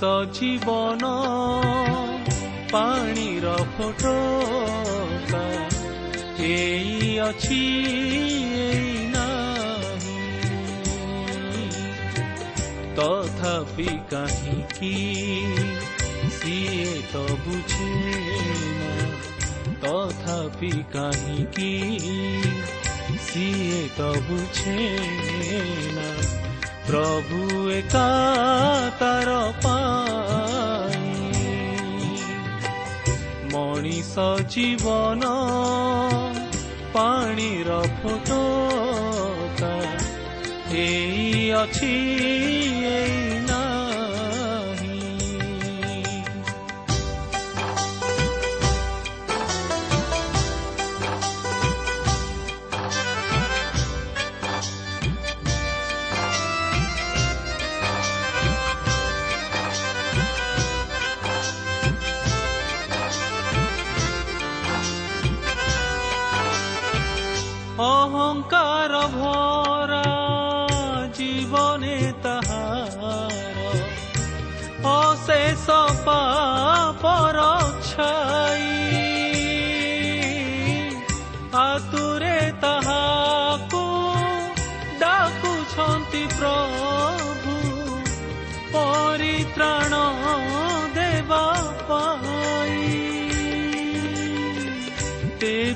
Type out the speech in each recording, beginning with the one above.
ଜୀବନ ପାଣିର ଫଟୋ ଏଇ ଅଛି ତଥାପି କାହିଁକି ସିଏ ତ ବୁଝେ ତଥାପି କାହିଁକି ସିଏ ତ ବୁଝେ ନା? ପ୍ରଭୁ ଏକା ତାର ମଣିଷ ଜୀବନ ପାଣିର ଫଟୋ ଏଇ ଅଛି।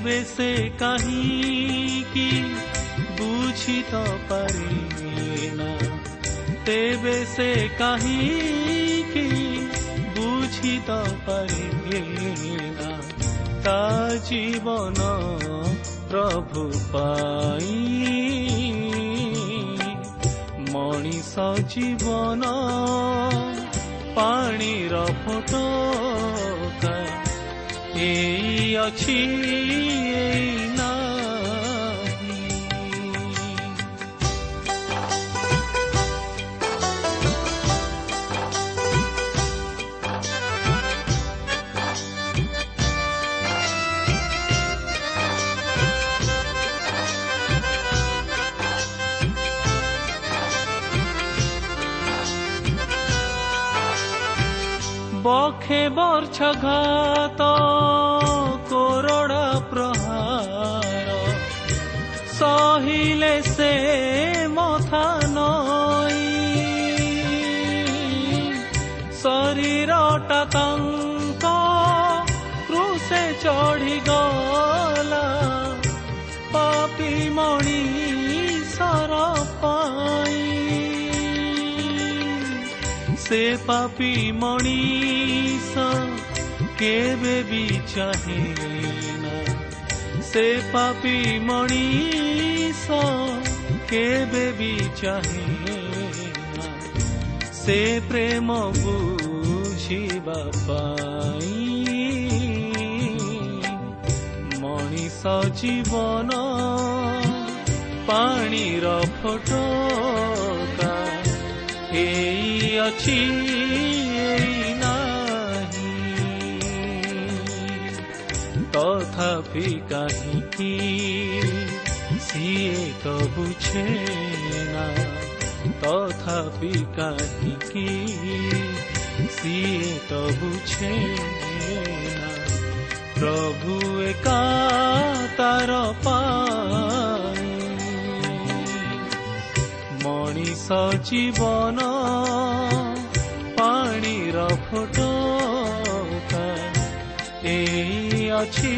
ତେବେ ସେ କାହିଁ କି ବୁଝି ତ ପାରିନା ତେବେ ସେ କାହିଁକି ବୁଝି ତ ପାରିନା ତା ଜୀବନ ପ୍ରଭୁ ପାଇ ମଣିଷ ଜୀବନ ପାଣିର ଫଟୋ ଏଇ ଅଛି ନା बोखे बर्छा घाता कोरोड़ा प्रहार सोही से मोथा नोई सरीर अटा तंका प्रूसे चाड़ी पापी मोणी ସେ ପାପି ମଣିଷ କେବେ ବି ଚାହେଁନା ସେ ପାପି ମଣିଷ କେବେ ବି ଚାହେଁନା ସେ ପ୍ରେମ ବୁଝିବା ପାଇଁ ମଣିଷ ଜୀବନ ପାଣିର ଫଟୋ। ଏଇ ଅଛି ତଥାପି କାହିଁକି ସିଏ ତ ବୁଝେ ନା ତଥାପି କାହିଁକି ସିଏ ତ ବୁଝେ ନା ପ୍ରଭୁ ଏକା ତାର ପାଇଁ ମଣିଷ ଜୀବନ ପାଣିର ଫଟୋ ଏଇ ଅଛି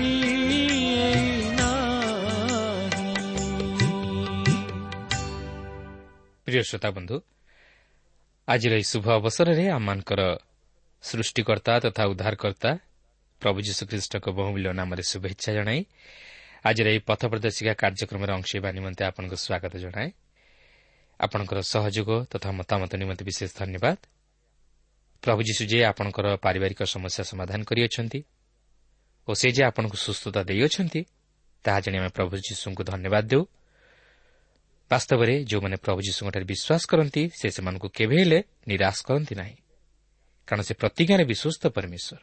ପ୍ରିୟ ଶ୍ରୋତା ବନ୍ଧୁ ଆଜିର ଏହି ଶୁଭ ଅବସରରେ ଆମମାନଙ୍କର ସୃଷ୍ଟିକର୍ତ୍ତା ତଥା ଉଦ୍ଧାରକର୍ତ୍ତା ପ୍ରଭୁ ଯୀଶୁଖ୍ରୀଷ୍ଟଙ୍କ ବହୁମୂଲ୍ୟ ନାମରେ ଶୁଭେଚ୍ଛା ଜଣାଇ ଆଜିର ଏହି ପଥ ପ୍ରଦର୍ଶିକା କାର୍ଯ୍ୟକ୍ରମରେ ହେବା ନିମନ୍ତେ ଆପଣଙ୍କୁ ସ୍ୱାଗତ ଜଣାଏ। ଆପଣଙ୍କର ସହଯୋଗ ତଥା ମତାମତ ନିମନ୍ତେ ବିଶେଷ ଧନ୍ୟବାଦ। ପ୍ରଭୁ ଯୀଶୁ ଯେ ଆପଣଙ୍କର ପାରିବାରିକ ସମସ୍ୟା ସମାଧାନ କରିଅଛନ୍ତି ଓ ସେ ଯେ ଆପଣଙ୍କୁ ସୁସ୍ଥତା ଦେଇଅଛନ୍ତି ତାହା ଜାଣି ଆମେ ପ୍ରଭୁ ଯୀଶୁଙ୍କୁ ଧନ୍ୟବାଦ ଦେଉ। ବାସ୍ତବରେ ଯେଉଁମାନେ ପ୍ରଭୁ ଯୀଶୁଙ୍କଠାରେ ବିଶ୍ୱାସ କରନ୍ତି ସେ ସେମାନଙ୍କୁ କେବେ ହେଲେ ନିରାଶ କରନ୍ତି ନାହିଁ। କାରଣ ସେ ପ୍ରତିଜ୍ଞାରେ ବିଶ୍ୱସ୍ତ ପରମେଶ୍ୱର।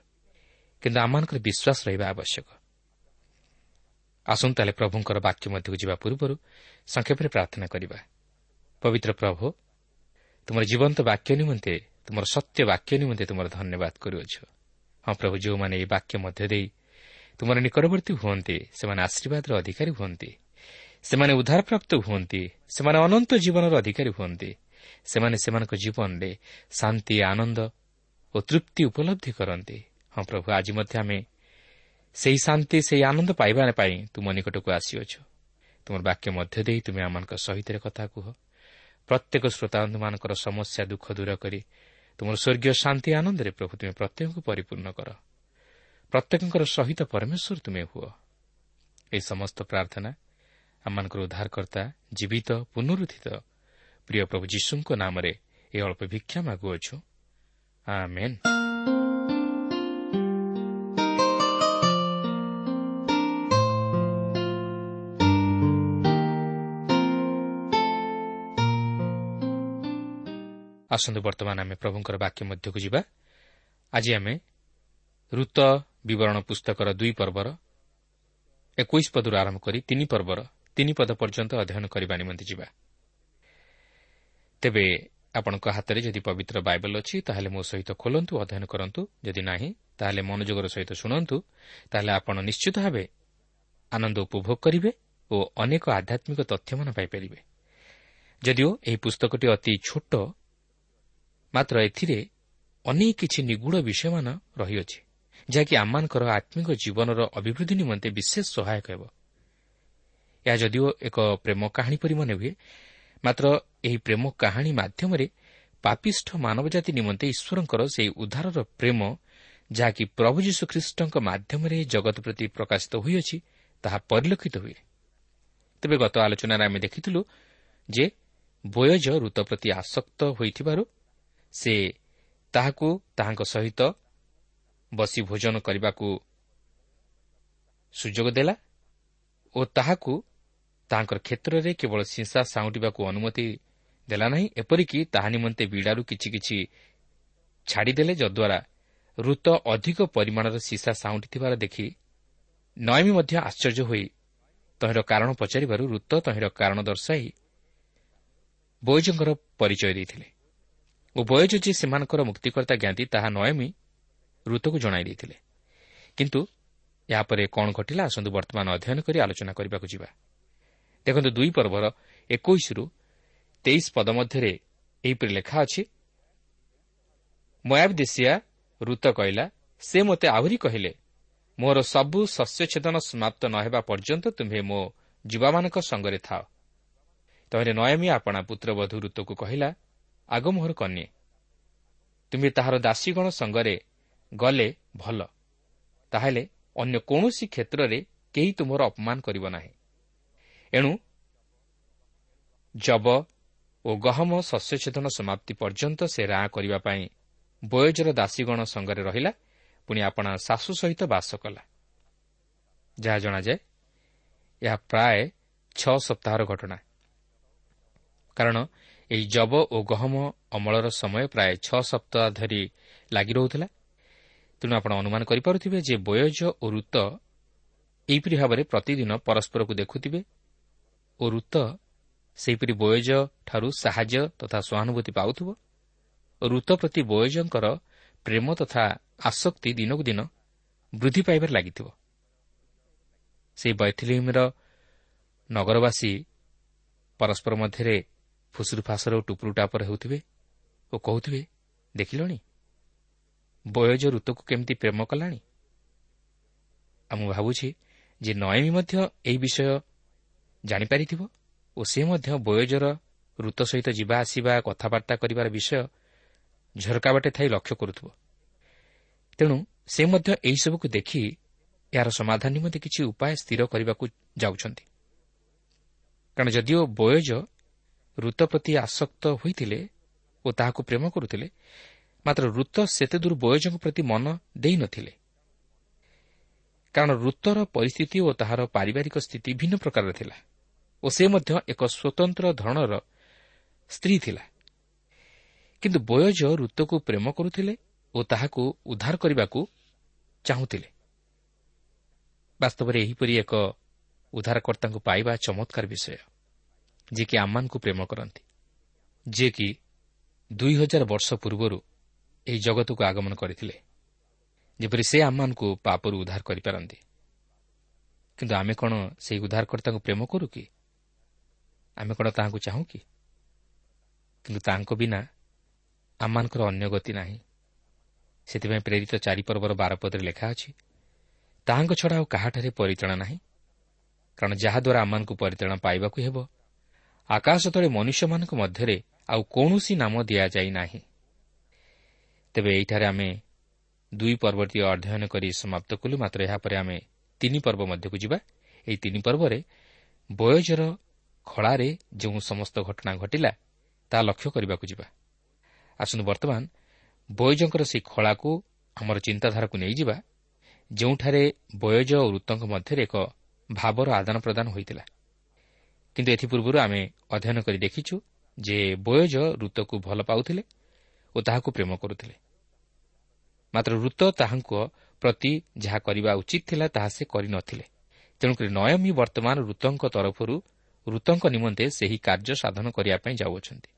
କିନ୍ତୁ ଆମମାନଙ୍କର ବିଶ୍ୱାସ ରହିବା ଆବଶ୍ୟକ। ଆସନ୍ତୁ ତାହେଲେ ପ୍ରଭୁଙ୍କର ବାକ୍ୟ ମଧ୍ୟକୁ ଯିବା ପୂର୍ବରୁ ସଂକ୍ଷେପରେ ପ୍ରାର୍ଥନା କରିବା। ପବିତ୍ର ପ୍ରଭୁ ତୁମର ଜୀବନ୍ତ ବାକ୍ୟ ନିମନ୍ତେ ତୁମର ସତ୍ୟ ବାକ୍ୟ ନିମନ୍ତେ ତୁମର ଧନ୍ୟବାଦ କରୁଅଛ। ହଁ ପ୍ରଭୁ ଯେଉଁମାନେ ଏହି ବାକ୍ୟ ମଧ୍ୟ ଦେଇ ତୁମର ନିକଟବର୍ତ୍ତୀ ହୁଅନ୍ତି ସେମାନେ ଆଶୀର୍ବାଦର ଅଧିକାରୀ ହୁଅନ୍ତି। ସେମାନେ ଉଦ୍ଧାରପ୍ରାପ୍ତ ହୁଅନ୍ତି ସେମାନେ ଅନନ୍ତ ଜୀବନର ଅଧିକାରୀ ହୁଅନ୍ତି। ସେମାନେ ସେମାନଙ୍କ ଜୀବନରେ ଶାନ୍ତି ଆନନ୍ଦ ଓ ତୃପ୍ତି ଉପଲବ୍ଧି କରନ୍ତି। ହଁ ପ୍ରଭୁ ଆଜି ମଧ୍ୟ ଆମେ ସେହି ଶାନ୍ତି ସେହି ଆନନ୍ଦ ପାଇବା ପାଇଁ ତୁମ ନିକଟକୁ ଆସିଅଛ। ତୁମର ବାକ୍ୟ ମଧ୍ୟ ଦେଇ ତୁମେ ଆମମାନଙ୍କ ସହିତ କଥା କୁହ। ପ୍ରତ୍ୟେକ ଶ୍ରୋତାବନ୍ଧୁମାନଙ୍କର ସମସ୍ୟା ଦୁଃଖ ଦୂର କରି ତୁମର ସ୍ୱର୍ଗୀୟ ଶାନ୍ତି ଆନନ୍ଦରେ ପ୍ରଭୁ ତୁମେ ପ୍ରତ୍ୟେକଙ୍କୁ ପରିପୂର୍ଣ୍ଣ କର। ପ୍ରତ୍ୟେକଙ୍କର ସହିତ ପରମେଶ୍ୱର ତୁମେ ହୁଅ। ଏହି ସମସ୍ତ ପ୍ରାର୍ଥନା ଆମମାନଙ୍କର ଉଦ୍ଧାରକର୍ତ୍ତା ଜୀବିତ ପୁନରୁଦ୍ଧିତ ପ୍ରିୟ ପ୍ରଭୁ ଯୀଶୁଙ୍କ ନାମରେ ଏହି ଅଳ୍ପ ଭିକ୍ଷା ମାଗୁଅଛୁ। ଆସନ୍ତୁ ବର୍ତ୍ତମାନ ଆମେ ପ୍ରଭୁଙ୍କର ବାକ୍ୟ ମଧ୍ୟକୁ ଯିବା। ଆଜି ଆମେ ଋତ ବିବରଣ ପୁସ୍ତକର ଦୁଇ ପର୍ବର ଏକୋଇଶ ପଦରୁ ଆରମ୍ଭ କରି ତିନି ପର୍ବର ତିନି ପଦ ପର୍ଯ୍ୟନ୍ତ ଅଧ୍ୟୟନ କରିବା ନିମନ୍ତେ ଯିବା। ତେବେ ଆପଣଙ୍କ ହାତରେ ଯଦି ପବିତ୍ର ବାଇବଲ ଅଛି ତାହେଲେ ମୋ ସହିତ ଖୋଲନ୍ତୁ ଅଧ୍ୟୟନ କରନ୍ତୁ। ଯଦି ନାହିଁ ତାହେଲେ ମନୋଯୋଗର ସହିତ ଶୁଣନ୍ତୁ। ତାହେଲେ ଆପଣ ନିଶ୍ଚିତ ଭାବେ ଆନନ୍ଦ ଉପଭୋଗ କରିବେ ଓ ଅନେକ ଆଧ୍ୟାତ୍ମିକ ତଥ୍ୟମାନ ପାଇପାରିବେ। ଯଦିଓ ଏହି ପୁସ୍ତକଟି ଅତି ଛୋଟ ମାତ୍ର ଏଥିରେ ଅନେକ କିଛି ନିଗୁଢ଼ ବିଷୟମାନ ରହିଅଛି ଯାହାକି ଆମମାନଙ୍କର ଆତ୍ମିକ ଜୀବନର ଅଭିବୃଦ୍ଧି ନିମନ୍ତେ ବିଶେଷ ସହାୟକ ହେବ। ଏହା ଯଦିଓ ଏକ ପ୍ରେମ କାହାଣୀ ପରି ମନେ ହୁଏ ମାତ୍ର ଏହି ପ୍ରେମ କାହାଣୀ ମାଧ୍ୟମରେ ପାପିଷ୍ଠ ମାନବଜାତି ନିମନ୍ତେ ଈଶ୍ୱରଙ୍କର ସେହି ଉଦ୍ଧାରର ପ୍ରେମ ଯାହାକି ପ୍ରଭୁ ଯୀଶୁଖ୍ରୀଷ୍ଟଙ୍କ ମାଧ୍ୟମରେ ଜଗତ ପ୍ରତି ପ୍ରକାଶିତ ହୋଇଅଛି ତାହା ପରିଲକ୍ଷିତ ହୁଏ। ତେବେ ଗତ ଆଲୋଚନାରେ ଆମେ ଦେଖିଥିଲୁ ଯେ ବୟଜ ଋତ ପ୍ରତି ଆସକ୍ତ ହୋଇଥିବାରୁ ସେ ତାହାକୁ ତାହାଙ୍କ ସହିତ ବସି ଭୋଜନ କରିବାକୁ ସୁଯୋଗ ଦେଲା ଓ ତାହାକୁ ତାହାଙ୍କର କ୍ଷେତ୍ରରେ କେବଳ ସିଂସା ସାଉଁଟିବାକୁ ଅନୁମତି ଦେଲା ନାହିଁ ଏପରିକି ତାହା ନିମନ୍ତେ ବିଡ଼ାରୁ କିଛି କିଛି ଛାଡ଼ିଦେଲେ ଯଦ୍ୱାରା ଋତ ଅଧିକ ପରିମାଣର ସିସା ସାଉଁଟିଥିବାର ଦେଖି ନୟମୀ ମଧ୍ୟ ଆଶ୍ଚର୍ଯ୍ୟ ହୋଇ ତହିଁର କାରଣ ପଚାରିବାରୁ ଋତ ତହିଁର କାରଣ ଦର୍ଶାଇ ବୈଜଙ୍କର ପରିଚୟ ଦେଇଥିଲେ। ବୟଜ ଯେ ସେମାନଙ୍କର ମୁକ୍ତିକର୍ତ୍ତା ଜ୍ଞାତି ତାହା ନୟମୀ ଋତୁକୁ ଜଣାଇ ଦେଇଥିଲେ। କିନ୍ତୁ ଏହାପରେ କ'ଣ ଘଟିଲା ଆସନ୍ତୁ ବର୍ତ୍ତମାନ ଅଧ୍ୟୟନ କରି ଆଲୋଚନା କରିବାକୁ ଯିବା। ଦେଖନ୍ତୁ ଦୁଇ ପର୍ବର ଏକୋଇଶରୁ ତେଇଶ ପଦ ମଧ୍ୟରେ ଏହିପରି ଲେଖା ଅଛି ମୟାବ ଦେଶିଆ ଋତ କହିଲା ସେ ମୋତେ ଆହୁରି କହିଲେ ମୋର ସବୁ ଶସ୍ୟଛେଦନ ସମାପ୍ତ ନ ହେବା ପର୍ଯ୍ୟନ୍ତ ତୁମ୍ଭେ ମୋ ଯୁବାମାନଙ୍କ ସଙ୍ଗରେ ଥାଅ। ତହିଁରେ ନୟମୀ ଆପଣା ପୁତ୍ରବଧୂ ଋତୁକୁ କହିଲା ଆଗ ମୋହର କନ୍ୟା। ତୁମେ ତାହାର ଦାସୀଗଣ ସଙ୍ଗରେ ଗଲେ ଭଲ। ତାହେଲେ ଅନ୍ୟ କୌଣସି କ୍ଷେତ୍ରରେ କେହି ତୁମର ଅପମାନ କରିବ ନାହିଁ। ଏଣୁ ଜବ ଓ ଗହମ ଶସ୍ୟଛେଦନ ସମାପ୍ତି ପର୍ଯ୍ୟନ୍ତ ସେ ରାଁ କରିବା ପାଇଁ ବୟଜର ଦାସୀଗଣ ସଙ୍ଗରେ ରହିଲା। ପୁଣି ଆପଣା ଶାଶୁ ସହିତ ବାସ କଲା। ଯାହା ଜଣାଯାଏ ଏହା ପ୍ରାୟ ଛଅ ସପ୍ତାହର ଘଟଣା। କାରଣ ଏହି ଜବ ଓ ଗହମ ଅମଳର ସମୟ ପ୍ରାୟ ଛଅ ସପ୍ତାହ ଧରି ଲାଗି ରହୁଥିଲା। ତେଣୁ ଆପଣ ଅନୁମାନ କରିପାରୁଥିବେ ଯେ ବୟଜ ଓ ଋତ ଏହିପରି ଭାବରେ ପ୍ରତିଦିନ ପରସ୍ପରକୁ ଦେଖୁଥିବେ ଓ ଋତ ସେହିପରି ବୟଜଠାରୁ ସାହାଯ୍ୟ ତଥା ସହାନୁଭୂତି ପାଉଥିବ। ଓ ଋତ ପ୍ରତି ବୟଜଙ୍କର ପ୍ରେମ ତଥା ଆସକ୍ତି ଦିନକୁ ଦିନ ବୃଦ୍ଧି ପାଇବାରେ ଲାଗିଥିବ। ସେହି ବୈଥିଲିମ୍ର ନଗରବାସୀ ପରସ୍ପର ମଧ୍ୟରେ ଫୁସୁରୁ ଫାସର ଟୁପୁରୁ ଟାପର ହେଉଥିବେ ଓ କହୁଥିବେ ଦେଖିଲଣି? ବୟଜ ଋତୁକୁ କେମିତି ପ୍ରେମ କଲାଣି? ଆଉ ମୁଁ ଭାବୁଛି ଯେ ନୟମୀ ମଧ୍ୟ ଏହି ବିଷୟ ଜାଣିପାରିଥିବ ଓ ସେ ମଧ୍ୟ ବୟୋଜର ଋତ ସହିତ ଯିବା ଆସିବା କଥାବାର୍ତ୍ତା କରିବାର ବିଷୟ ଝରକା ବାଟେ ଥାଇ ଲକ୍ଷ୍ୟ କରୁଥିବ। ତେଣୁ ସେ ମଧ୍ୟ ଏହିସବୁକୁ ଦେଖି ଏହାର ସମାଧାନ ନିମନ୍ତେ କିଛି ଉପାୟ ସ୍ଥିର କରିବାକୁ ଯାଉଛନ୍ତି। କାରଣ ଯଦିଓ ବୟୋଜ ଋତ ପ୍ରତି ଆସକ୍ତ ହୋଇଥିଲେ ଓ ତାହାକୁ ପ୍ରେମ କରୁଥିଲେ ମାତ୍ର ଋତ ସେତେ ଦୂର ବୟୋଜଙ୍କ ପ୍ରତି ମନ ଦେଇନଥିଲେ କାରଣ ଋତର ପରିସ୍ଥିତି ଓ ତାହାର ପାରିବାରିକ ସ୍ଥିତି ଭିନ୍ନ ପ୍ରକାରର ଥିଲା ଓ ସେ ମଧ୍ୟ ଏକ ସ୍ୱତନ୍ତ୍ର ଧରଣର ସ୍ତ୍ରୀ ଥିଲା। କିନ୍ତୁ ବୟୋଜ ଋତୁକୁ ପ୍ରେମ କରୁଥିଲେ ଓ ତାହାକୁ ଉଦ୍ଧାର କରିବାକୁ ଚାହୁଁଥିଲେ। ବାସ୍ତବରେ ଏହିପରି ଏକ ଉଦ୍ଧାରକର୍ତ୍ତାଙ୍କୁ ପାଇବା ଚମତ୍କାର ବିଷୟ। ଯିଏକି ଆମମାନଙ୍କୁ ପ୍ରେମ କରନ୍ତି ଯିଏକି ଦୁଇ ହଜାର ବର୍ଷ ପୂର୍ବରୁ ଏହି ଜଗତକୁ ଆଗମନ କରିଥିଲେ ଯେପରି ସେ ଆମମାନଙ୍କୁ ପାପରୁ ଉଦ୍ଧାର କରିପାରନ୍ତି। କିନ୍ତୁ ଆମେ କ'ଣ ସେହି ଉଦ୍ଧାରକର୍ତ୍ତାଙ୍କୁ ପ୍ରେମ କରୁ କି? ଆମେ କ'ଣ ତାହାଙ୍କୁ ଚାହୁଁ କି? କିନ୍ତୁ ତାଙ୍କ ବିନା ଆମମାନଙ୍କର ଅନ୍ୟ ଗତି ନାହିଁ। ସେଥିପାଇଁ ପ୍ରେରିତ ଚାରିପର୍ବର ବାରପଦରେ ଲେଖା ଅଛି ତାହାଙ୍କ ଛଡ଼ା ଆଉ କାହାଠାରେ ପରିଚାଳନା ନାହିଁ କାରଣ ଯାହାଦ୍ୱାରା ଆମମାନଙ୍କୁ ପରିଚାଳନା ପାଇବାକୁ ହେବ ଆକାଶ ତଳେ ମନୁଷ୍ୟମାନଙ୍କ ମଧ୍ୟରେ ଆଉ କୌଣସି ନାମ ଦିଆଯାଇ ନାହିଁ ତେବେ ଏହିଠାରେ ଆମେ ଦୁଇ ପର୍ବଟି ଅଧ୍ୟୟନ କରି ସମାପ୍ତ କଲୁ ମାତ୍ର ଏହାପରେ ଆମେ ତିନି ପର୍ବ ମଧ୍ୟକୁ ଯିବା। ଏହି ତିନି ପର୍ବରେ ବୟୋଜର ଖଳାରେ ଯେଉଁ ସମସ୍ତ ଘଟଣା ଘଟିଲା ତାହା ଲକ୍ଷ୍ୟ କରିବାକୁ ଯିବା। ଆସନ୍ତୁ ବର୍ତ୍ତମାନ ବୟୋଜଙ୍କର ସେହି ଖଳାକୁ ଆମର ଚିନ୍ତାଧାରାକୁ ନେଇଯିବା ଯେଉଁଠାରେ ବୟୋଜ ଓ ଋତଙ୍କ ମଧ୍ୟରେ ଏକ ଭାବର ଆଦାନ ପ୍ରଦାନ ହୋଇଥିଲା। କିନ୍ତୁ ଏଥିପୂର୍ବରୁ ଆମେ ଅଧ୍ୟୟନ କରି ଦେଖିଛୁ ଯେ ବୟୋଜ ଋତକୁ ଭଲ ପାଉଥିଲେ ଓ ତାହାକୁ ପ୍ରେମ କରୁଥିଲେ। ମାତ୍ର ଋତ ତାହାଙ୍କ ପ୍ରତି ଯାହା କରିବା ଉଚିତ ଥିଲା ତାହା ସେ କରିନଥିଲେ ତେଣୁକରି ନୟମୀ ବର୍ତ୍ତମାନ ଋତଙ୍କ ତରଫରୁ ଋତଙ୍କ ନିମନ୍ତେ ସେହି କାର୍ଯ୍ୟ ସାଧନ କରିବା ପାଇଁ ଯାଉଅଛନ୍ତି।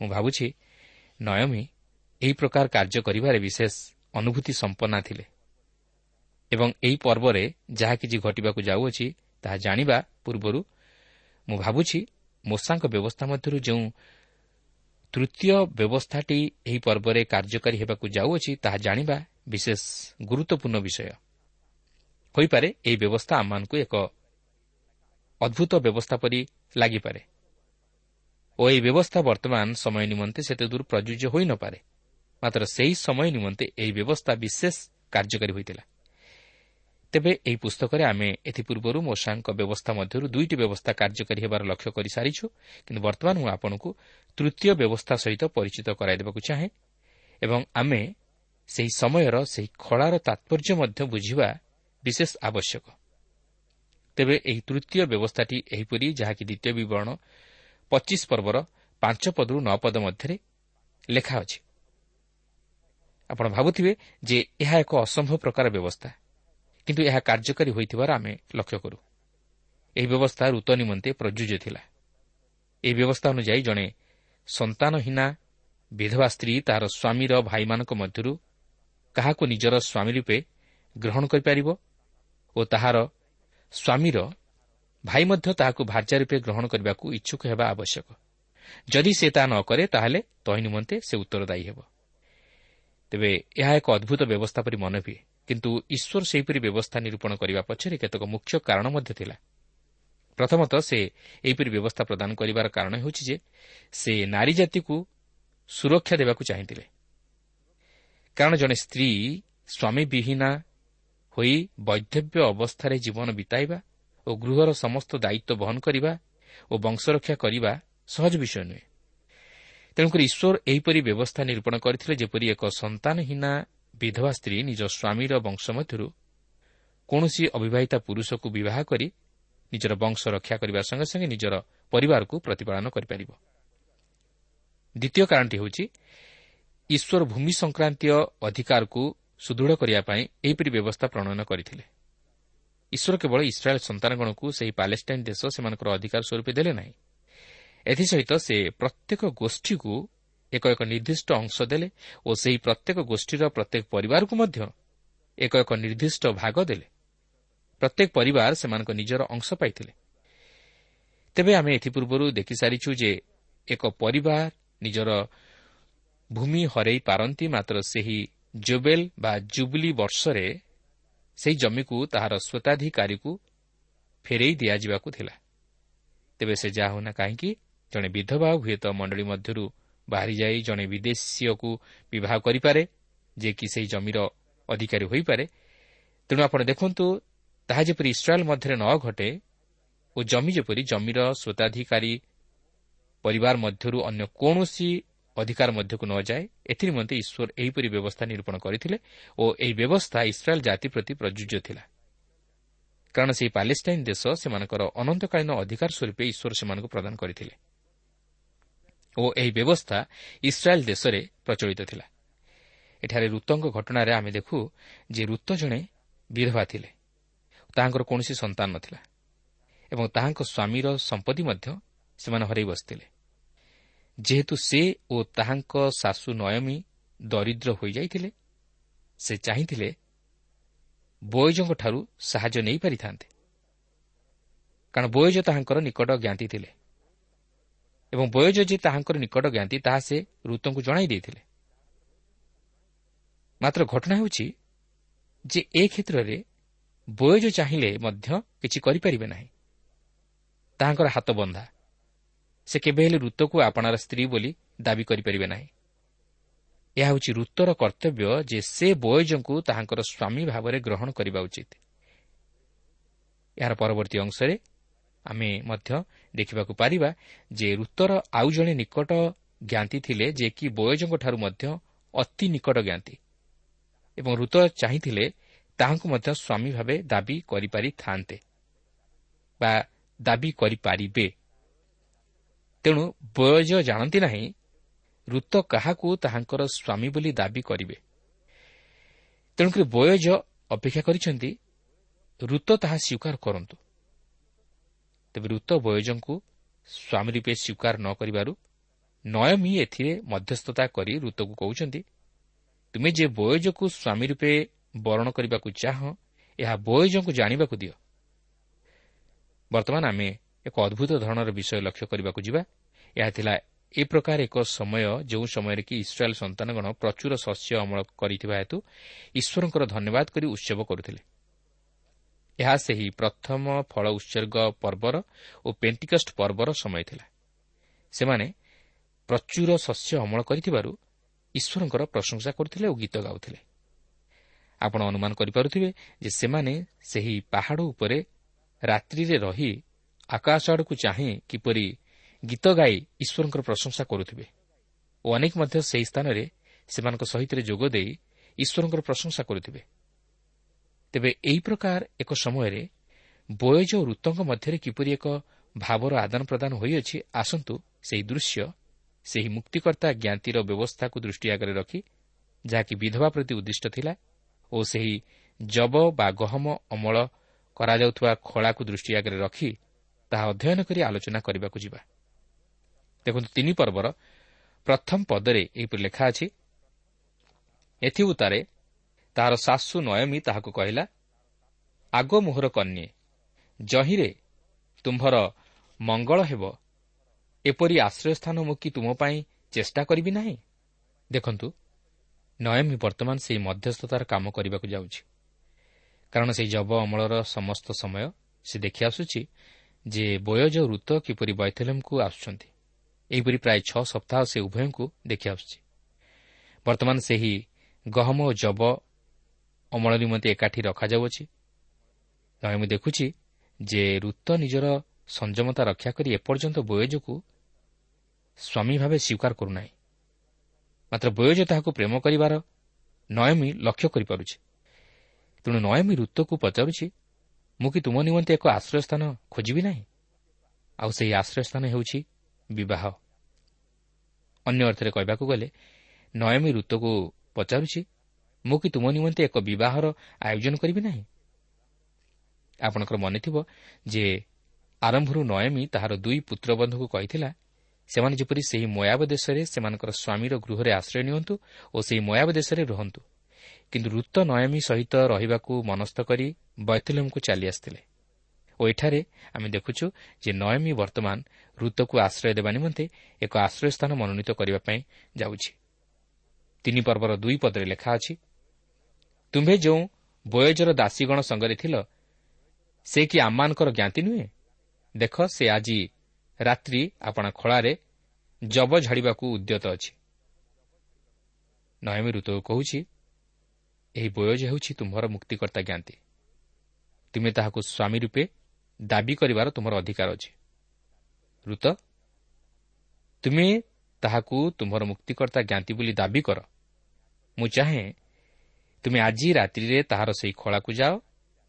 ମୁଁ ଭାବୁଛି ନୟମୀ ଏହି ପ୍ରକାର କାର୍ଯ୍ୟ କରିବାରେ ବିଶେଷ ଅନୁଭୂତି ସମ୍ପନ୍ନା ଥିଲେ ଏବଂ ଏହି ପର୍ବରେ ଯାହା କିଛି ଘଟିବାକୁ ଯାଉଅଛି ତାହା ଜାଣିବା ପୂର୍ବରୁ ମୁଁ ଭାବୁଛି ମୂଷାଙ୍କ ବ୍ୟବସ୍ଥା ମଧ୍ୟରୁ ଯେଉଁ ତୃତୀୟ ବ୍ୟବସ୍ଥାଟି ଏହି ପର୍ବରେ କାର୍ଯ୍ୟକାରୀ ହେବାକୁ ଯାଉଅଛି ତାହା ଜାଣିବା ବିଶେଷ ଗୁରୁତ୍ୱପୂର୍ଣ୍ଣ ବିଷୟ। ହୋଇପାରେ ଏହି ବ୍ୟବସ୍ଥା ଆମମାନଙ୍କୁ ଏକ ଅଦ୍ଭୁତ ବ୍ୟବସ୍ଥା ପରି ଲାଗିପାରେ। ଓ ଏହି ବ୍ୟବସ୍ଥା ବର୍ତ୍ତମାନ ସମୟ ନିମନ୍ତେ ସେତେ ଦୂର ପ୍ରଯୁଜ୍ୟ ହୋଇନପାରେ ମାତ୍ର ସେହି ସମୟ ନିମନ୍ତେ ଏହି ବ୍ୟବସ୍ଥା ବିଶେଷ କାର୍ଯ୍ୟକାରୀ ହୋଇଥିଲା। ତେବେ ଏହି ପୁସ୍ତକରେ ଆମେ ଏଥିପୂର୍ବରୁ ମୋଷାଙ୍କ ବ୍ୟବସ୍ଥା ମଧ୍ୟରୁ ଦୁଇଟି ବ୍ୟବସ୍ଥା କାର୍ଯ୍ୟକାରୀ ହେବାର ଲକ୍ଷ୍ୟ କରିସାରିଛୁ କିନ୍ତୁ ବର୍ତ୍ତମାନ ମୁଁ ଆପଣଙ୍କୁ ତୃତୀୟ ବ୍ୟବସ୍ଥା ସହିତ ପରିଚିତ କରାଇଦେବାକୁ ଚାହେଁ ଏବଂ ଆମେ ସେହି ସମୟର ସେହି ଖଳାର ତାତ୍ପର୍ଯ୍ୟ ମଧ୍ୟ ବୁଝିବା ବିଶେଷ ଆବଶ୍ୟକ। ତେବେ ଏହି ତୃତୀୟ ବ୍ୟବସ୍ଥାଟି ଏହିପରି ଯାହାକି ଦ୍ୱିତୀୟ ବିବରଣ ପଚିଶ ପର୍ବର ପାଞ୍ଚ ପଦରୁ ନଅ ପଦ ମଧ୍ୟରେ ଲେଖା ଅଛି। ଆପଣ ଭାବୁଥିବେ ଯେ ଏହା ଏକ ଅସମ୍ଭବ ପ୍ରକାର ବ୍ୟବସ୍ଥା। କିନ୍ତୁ ଏହା କାର୍ଯ୍ୟକାରୀ ହୋଇଥିବାର ଆମେ ଲକ୍ଷ୍ୟ କରୁ। ଏହି ବ୍ୟବସ୍ଥା ଋତ ନିମନ୍ତେ ପ୍ରଯୁଜ୍ୟ ଥିଲା। ଏହି ବ୍ୟବସ୍ଥା ଅନୁଯାୟୀ ଜଣେ ସନ୍ତାନହୀନା ବିଧବା ସ୍ତ୍ରୀ ତାହାର ସ୍ୱାମୀର ଭାଇମାନଙ୍କ ମଧ୍ୟରୁ କାହାକୁ ନିଜର ସ୍ୱାମୀ ରୂପେ ଗ୍ରହଣ କରିପାରିବ ଓ ତାହାର ସ୍ୱାମୀର ଭାଇ ମଧ୍ୟ ତାହାକୁ ଭାର୍ଯ୍ୟା ରୂପେ ଗ୍ରହଣ କରିବାକୁ ଇଚ୍ଛୁକ ହେବା ଆବଶ୍ୟକ। ଯଦି ସେ ତାହା ନ କରେ ତାହେଲେ ତହିଁ ନିମନ୍ତେ ସେ ଉତ୍ତରଦାୟୀ ହେବ। ତେବେ ଏହା ଏକ ଅଦ୍ଭୁତ ବ୍ୟବସ୍ଥା ପରି ମନେ ହୁଏ। କିନ୍ତୁ ଈଶ୍ୱର ସେହିପରି ବ୍ୟବସ୍ଥା ନିରୂପଣ କରିବା ପଛରେ କେତେକ ମୁଖ୍ୟ କାରଣ ମଧ୍ୟ ଥିଲା। ପ୍ରଥମତଃ ସେ ଏହିପରି ବ୍ୟବସ୍ଥା ପ୍ରଦାନ କରିବାର କାରଣ ହେଉଛି ଯେ ସେ ନାରୀ ଜାତିକୁ ସୁରକ୍ଷା ଦେବାକୁ ଚାହିଁଥିଲେ। କାରଣ ଜଣେ ସ୍ତ୍ରୀ ସ୍ୱାମୀ ବିହୀନା ହୋଇ ବୈଧବ୍ୟ ଅବସ୍ଥାରେ ଜୀବନ ବିତାଇବା ଓ ଗୃହର ସମସ୍ତ ଦାୟିତ୍ୱ ବହନ କରିବା ଓ ବଂଶରକ୍ଷା କରିବା ସହଜ ବିଷୟ ନୁହେଁ। ତେଣୁକରି ଈଶ୍ୱର ଏହିପରି ବ୍ୟବସ୍ଥା ନିରୂପଣ କରିଥିଲେ ଯେପରି ଏକ ସନ୍ତାନହୀନା ବିଧବା ସ୍ତ୍ରୀ ନିଜ ସ୍ୱାମୀର ବଂଶ ମଧ୍ୟରୁ କୌଣସି ଅବିବାହିତା ପୁରୁଷକୁ ବିବାହ କରି ନିଜର ବଂଶ ରକ୍ଷା କରିବା ସଙ୍ଗେ ସଙ୍ଗେ ନିଜର ପରିବାରକୁ ପ୍ରତିପାଳନ କରିପାରିବ। ଦ୍ୱିତୀୟ କାରଣଟି ହେଉଛି ଈଶ୍ୱର ଭୂମି ସଂକ୍ରାନ୍ତୀୟ ଅଧିକାରକୁ ସୁଦୃଢ଼ କରିବା ପାଇଁ ଏହିପରି ବ୍ୟବସ୍ଥା ପ୍ରଣୟନ କରିଥିଲେ। ଈଶ୍ୱର କେବଳ ଇସ୍ରାଏଲ୍ ସନ୍ତାନଗଣକୁ ସେହି ପାଲେଷ୍ଟାଇନ୍ ଦେଶ ସେମାନଙ୍କର ଅଧିକାର ସ୍ୱରୂପ ଦେଲେ ନାହିଁ। ଏଥିସହିତ ସେ ପ୍ରତ୍ୟେକ ଗୋଷ୍ଠୀକୁ ଏକ ଏକ ନିର୍ଦ୍ଦିଷ୍ଟ ଅଂଶ ଦେଲେ ଓ ସେହି ପ୍ରତ୍ୟେକ ଗୋଷ୍ଠୀର ପ୍ରତ୍ୟେକ ପରିବାରକୁ ମଧ୍ୟ ଏକ ଏକ ନିର୍ଦ୍ଦିଷ୍ଟ ଭାଗ ଦେଲେ। ପ୍ରତ୍ୟେକ ପରିବାର ସେମାନଙ୍କ ନିଜର ଅଂଶ ପାଇଥିଲେ। ତେବେ ଆମେ ଏଥିପୂର୍ବରୁ ଦେଖିସାରିଛୁ ଯେ ଏକ ପରିବାର ନିଜର ଭୂମି ହରାଇ ପାରନ୍ତି ମାତ୍ର ସେହି ଜୋବେଲ ବା ଜୁବଲି ବର୍ଷରେ ସେହି ଜମିକୁ ତାହାର ସ୍ୱତ୍ୱାଧିକାରୀକୁ ଫେରାଇ ଦିଆଯିବାକୁ ଥିଲା। ତେବେ ସେ ଯାହା ହେଉନା କାହିଁକି ଜଣେ ବିଧବା ହୁଏତ ମଣ୍ଡଳୀ ମଧ୍ୟରୁ ବାହାରିଯାଇ ଜଣେ ବିଦେଶୀୟକୁ ବିବାହ କରିପାରେ ଯେ କି ସେହି ଜମିର ଅଧିକାରୀ ହୋଇପାରେ। ତେଣୁ ଆପଣ ଦେଖନ୍ତୁ ତାହା ଯେପରି ଇସ୍ରାଏଲ୍ ମଧ୍ୟରେ ନ ଘଟେ ଓ ଜମି ଯେପରି ଜମିର ସ୍ୱତ୍ୱାଧିକାରୀ ପରିବାର ମଧ୍ୟରୁ ଅନ୍ୟ କୌଣସି ଅଧିକାର ମଧ୍ୟକୁ ନ ଯାଏ ଏଥିନିମନ୍ତେ ଈଶ୍ୱର ଏହିପରି ବ୍ୟବସ୍ଥା ନିରୂପଣ କରିଥିଲେ ଓ ଏହି ବ୍ୟବସ୍ଥା ଇସ୍ରାଏଲ୍ ଜାତି ପ୍ରତି ପ୍ରଯୁଜ୍ୟ ଥିଲା। କାରଣ ସେହି ପାଲେଷ୍ଟାଇନ୍ ଦେଶ ସେମାନଙ୍କର ଅନନ୍ତକାଳୀନ ଅଧିକାର ସ୍ୱରୂପେ ଈଶ୍ୱର ସେମାନଙ୍କୁ ପ୍ରଦାନ କରିଥିଲେ। ଓ ଏହି ବ୍ୟବସ୍ଥା ଇସ୍ରାଏଲ୍ ଦେଶରେ ପ୍ରଚଳିତ ଥିଲା। ଏଠାରେ ଋତଙ୍କ ଘଟଣାରେ ଆମେ ଦେଖୁ ଯେ ଋତ ଜଣେ ବିଧବା ଥିଲେ। ତାହାଙ୍କର କୌଣସି ସନ୍ତାନ ନଥିଲା ଏବଂ ତାହାଙ୍କ ସ୍ୱାମୀର ସମ୍ପତ୍ତି ମଧ୍ୟ ସେମାନେ ହରାଇ ବସିଥିଲେ। ଯେହେତୁ ସେ ଓ ତାହାଙ୍କ ଶାଶୁ ନୟମୀ ଦରିଦ୍ର ହୋଇଯାଇଥିଲେ ସେ ଚାହିଁଥିଲେ ବୟଜଙ୍କଠାରୁ ସାହାଯ୍ୟ ନେଇପାରିଥାନ୍ତେ। କାରଣ ବୟଜ ତାହାଙ୍କର ନିକଟ ଜ୍ଞାତି ଥିଲେ। ଏବଂ ବୟଜ ତାହାଙ୍କର ନିକଟ ଜ୍ଞାତି ତାହା ସେ ଋତଙ୍କୁ ଜଣାଇ ଦେଇଥିଲେ। ମାତ୍ର ଘଟଣା ହେଉଛି ଯେ ଏ କ୍ଷେତ୍ରରେ ବୟଜ ଚାହିଁଲେ ମଧ୍ୟ କିଛି କରିପାରିବେ ନାହିଁ। ତାହାଙ୍କର ହାତ ବନ୍ଧା। ସେ କେବେ ହେଲେ ଋତୁକୁ ଆପଣାର ସ୍ତ୍ରୀ ବୋଲି ଦାବି କରିପାରିବେ ନାହିଁ। ଏହା ହେଉଛି ଋତୁର କର୍ତ୍ତବ୍ୟ ଯେ ସେ ବୟଜଙ୍କୁ ତାହାଙ୍କର ସ୍ୱାମୀ ଭାବରେ ଗ୍ରହଣ କରିବା ଉଚିତ। ଏହାର ପରବର୍ତ୍ତୀ ଅଂଶରେ ଆମେ ମଧ୍ୟ ଦେଖିବାକୁ ପାରିବା ଯେ ଋତୁର ଆଉ ଜଣେ ନିକଟ ଜ୍ଞାତି ଥିଲେ ଯେ କି ବୟଜଙ୍କଠାରୁ ମଧ୍ୟ ଅତି ନିକଟ ଜ୍ଞାତି ଏବଂ ଋତ ଚାହିଁଥିଲେ ତାହାଙ୍କୁ ମଧ୍ୟ ସ୍ୱାମୀ ଭାବେ ଦାବି କରିପାରିଥାନ୍ତେ ବା ଦାବି କରିପାରିବେ। ତେଣୁ ବୟଜ ଜାଣନ୍ତି ନାହିଁ ଋତ କାହାକୁ ତାହାଙ୍କର ସ୍ୱାମୀ ବୋଲି ଦାବି କରିବେ। ତେଣୁକରି ବୟଜ ଅପେକ୍ଷା କରିଛନ୍ତି ଋତ ତାହା ସ୍ୱୀକାର କରନ୍ତୁ। ତେବେ ଋତ ବୟଜଙ୍କୁ ସ୍ୱାମୀ ରୂପେ ସ୍ୱୀକାର ନ କରିବାରୁ ନୟମୀ ଏଥିରେ ମଧ୍ୟସ୍ଥତା କରି ଋତକୁ କହୁଛନ୍ତି ତୁମେ ଯେ ବୟଜକୁ ସ୍ୱାମୀ ରୂପେ ବରଣ କରିବାକୁ ଚାହଁ ଏହା ବୟଜଙ୍କୁ ଜାଣିବାକୁ ଦିଅ। ବର୍ତ୍ତମାନ ଆମେ ଏକ ଅଦ୍ଭୁତ ଧରଣର ବିଷୟ ଲକ୍ଷ୍ୟ କରିବାକୁ ଯିବା। ଏହା ଥିଲା ଏ ପ୍ରକାର ଏକ ସମୟ ଯେଉଁ ସମୟରେ କି ଇସ୍ରାଏଲ୍ ସନ୍ତାନଗଣ ପ୍ରଚୁର ଶସ୍ୟ ଅମଳ କରିଥିବା ହେତୁ ଈଶ୍ୱରଙ୍କର ଧନ୍ୟବାଦ କରି ଉତ୍ସବ କରୁଥିଲେ। ଏହା ସେହି ପ୍ରଥମ ଫଳ ଉତ୍ସର୍ଗ ପର୍ବର ଓ ପେଣ୍ଟିକଷ୍ଟ ପର୍ବର ସମୟ ଥିଲା। ସେମାନେ ପ୍ରଚୁର ଶସ୍ୟ ଅମଳ କରିଥିବାରୁ ଈଶ୍ୱରଙ୍କର ପ୍ରଶଂସା କରୁଥିଲେ ଓ ଗୀତ ଗାଉଥିଲେ। ଆପଣ ଅନୁମାନ କରିପାରୁଥିବେ ଯେ ସେମାନେ ସେହି ପାହାଡ଼ ଉପରେ ରାତ୍ରିରେ ରହି ଆକାଶ ଆଡ଼କୁ ଚାହିଁ କିପରି ଗୀତ ଗାଇ ଈଶ୍ୱରଙ୍କର ପ୍ରଶଂସା କରୁଥିବେ ଓ ଅନେକ ମଧ୍ୟ ସେହି ସ୍ଥାନରେ ସେମାନଙ୍କ ସହିତ ଯୋଗ ଦେଇ ଈଶ୍ୱରଙ୍କର ପ୍ରଶଂସା କରୁଥିବେ। ତେବେ ଏହି ପ୍ରକାର ଏକ ସମୟରେ ବୟଜ ଓ ଋତଙ୍କ ମଧ୍ୟରେ କିପରି ଏକ ଭାବର ଆଦାନ ପ୍ରଦାନ ହୋଇଅଛି ଆସନ୍ତୁ ସେହି ଦୃଶ୍ୟ ସେହି ମୁକ୍ତିକର୍ତ୍ତା ଜ୍ଞାତିର ବ୍ୟବସ୍ଥାକୁ ଦୃଷ୍ଟି ଆଗରେ ରଖି ଯାହାକି ବିଧବା ପ୍ରତି ଉଦ୍ଦିଷ୍ଟ ଥିଲା ଓ ସେହି ଜବ ବା ଗହମ ଅମଳ କରାଯାଉଥିବା ଖଳାକୁ ଦୃଷ୍ଟି ଆଗରେ ରଖି ତାହା ଅଧ୍ୟୟନ କରି ଆଲୋଚନା କରିବାକୁ ଯିବା। ଦେଖନ୍ତୁ ତିନି ପର୍ବର ପ୍ରଥମ ପଦରେ ଏହିପରି ଲେଖା ଅଛି ଏଥିଉତାରେ ତାହାର ଶାଶୁ ନୟମୀ ତାହାକୁ କହିଲା ଆଗ ମୋହର କନ୍ୟା ଜହିଁରେ ତୁମ୍ଭର ମଙ୍ଗଳ ହେବ। ଏପରି ଆଶ୍ରୟସ୍ଥାନ ମୁଁ କି ତୁମ ପାଇଁ ଚେଷ୍ଟା କରିବି ନାହିଁ? ଦେଖନ୍ତୁ ନୟମୀ ବର୍ତ୍ତମାନ ସେହି ମଧ୍ୟସ୍ଥତାର କାମ କରିବାକୁ ଯାଉଛି। କାରଣ ସେହି ଜବ ଅମଳର ସମସ୍ତ ସମୟ ସେ ଦେଖି ଆସୁଛି ଯେ ବୟଜ ଋତ କିପରି ବୈଥଲମ୍କୁ ଆସୁଛନ୍ତି। ଏହିପରି ପ୍ରାୟ ଛଅ ସପ୍ତାହ ସେ ଉଭୟଙ୍କୁ ଦେଖି ଆସୁଛି। ବର୍ତ୍ତମାନ ସେହି ଗହମ ଓ ଜବ ଅମଳ ନିମନ୍ତେ ଏକାଠି ରଖାଯାଉଅଛି ମୁଁ ଦେଖୁଛି ଯେ ଋତ ନିଜର ସଂଯମତା ରକ୍ଷା କରି ଏପର୍ଯ୍ୟନ୍ତ ବୟଜକୁ ସ୍ୱାମୀ ଭାବେ ସ୍ୱୀକାର କରୁନାହିଁ। ମାତ୍ର ବୟଜ ତାହାକୁ ପ୍ରେମ କରିବାର ନୟମୀ ଲକ୍ଷ୍ୟ କରିପାରୁଛି। ତେଣୁ ନୟମୀ ଋତୁକୁ ପଚାରୁଛି ମୁଁ କି ତୁମ ନିମନ୍ତେ ଏକ ଆଶ୍ରୟସ୍ଥାନ ଖୋଜିବି ନାହିଁ? ଆଉ ସେହି ଆଶ୍ରୟସ୍ଥାନ ହେଉଛି ବିବାହ। ଅନ୍ୟ ଅର୍ଥରେ କହିବାକୁ ଗଲେ ନୟମୀ ଋତୁକୁ ପଚାରୁଛି ମୁଁ କି ତୁମ ନିମନ୍ତେ ଏକ ବିବାହର ଆୟୋଜନ କରିବି ନାହିଁ? ଆପଣଙ୍କର ମନେଥିବ ଯେ ଆରମ୍ଭରୁ ନୟମୀ ତାହାର ଦୁଇ ପୁତ୍ରବନ୍ଧୁକୁ କହିଥିଲା ସେମାନେ ଯେପରି ସେହି ମୟାବ ଦେଶରେ ସେମାନଙ୍କର ସ୍ୱାମୀର ଗୃହରେ ଆଶ୍ରୟ ନିଅନ୍ତୁ ଓ ସେହି ମୟାବ ଦେଶରେ ରୁହନ୍ତୁ। କିନ୍ତୁ ଋତ ନୟମୀ ସହିତ ରହିବାକୁ ମନସ୍ଥ କରି ବୈଥଲମ୍କୁ ଚାଲି ଆସିଥିଲେ। ଓ ଏଠାରେ ଆମେ ଦେଖୁଛୁ ଯେ ନୟମୀ ବର୍ତ୍ତମାନ ଋତୁକୁ ଆଶ୍ରୟ ଦେବା ନିମନ୍ତେ ଏକ ଆଶ୍ରୟସ୍ଥାନ ମନୋନୀତ କରିବା ପାଇଁ ଯାଉଛି। ତିନି ପର୍ବର ଦୁଇ ପଦରେ ଲେଖା ଅଛି ତୁମ୍ଭେ ଯେଉଁ ବୟଜର ଦାସୀଗଣ ସଙ୍ଗରେ ଥିଲ ସେ କି ଆମମାନଙ୍କର ଜ୍ଞାତି ନୁହେଁ? ଦେଖ ସେ ଆଜି ରାତ୍ରି ଆପଣା ଖଳାରେ ଜବ ଝାଡ଼ିବାକୁ ଉଦ୍ୟତ ଅଛି। ନୟମୀ ଋତୁ କହୁଛି ଏହି ବୟଜ ହେଉଛି ତୁମ୍ଭର ମୁକ୍ତିକର୍ତ୍ତା ଜ୍ଞାତି। ତୁମେ ତାହାକୁ ସ୍ୱାମୀ ରୂପେ ଦାବି କରିବାର ତୁମର ଅଧିକାର ଅଛି। ଋତ ତୁମେ ତାହାକୁ ତୁମ୍ଭର ମୁକ୍ତିକର୍ତ୍ତା ଜ୍ଞାତି ବୋଲି ଦାବି କର। ମୁଁ ଚାହେଁ ତୁମେ ଆଜି ରାତ୍ରିରେ ତାହାର ସେହି ଖଳାକୁ ଯାଅ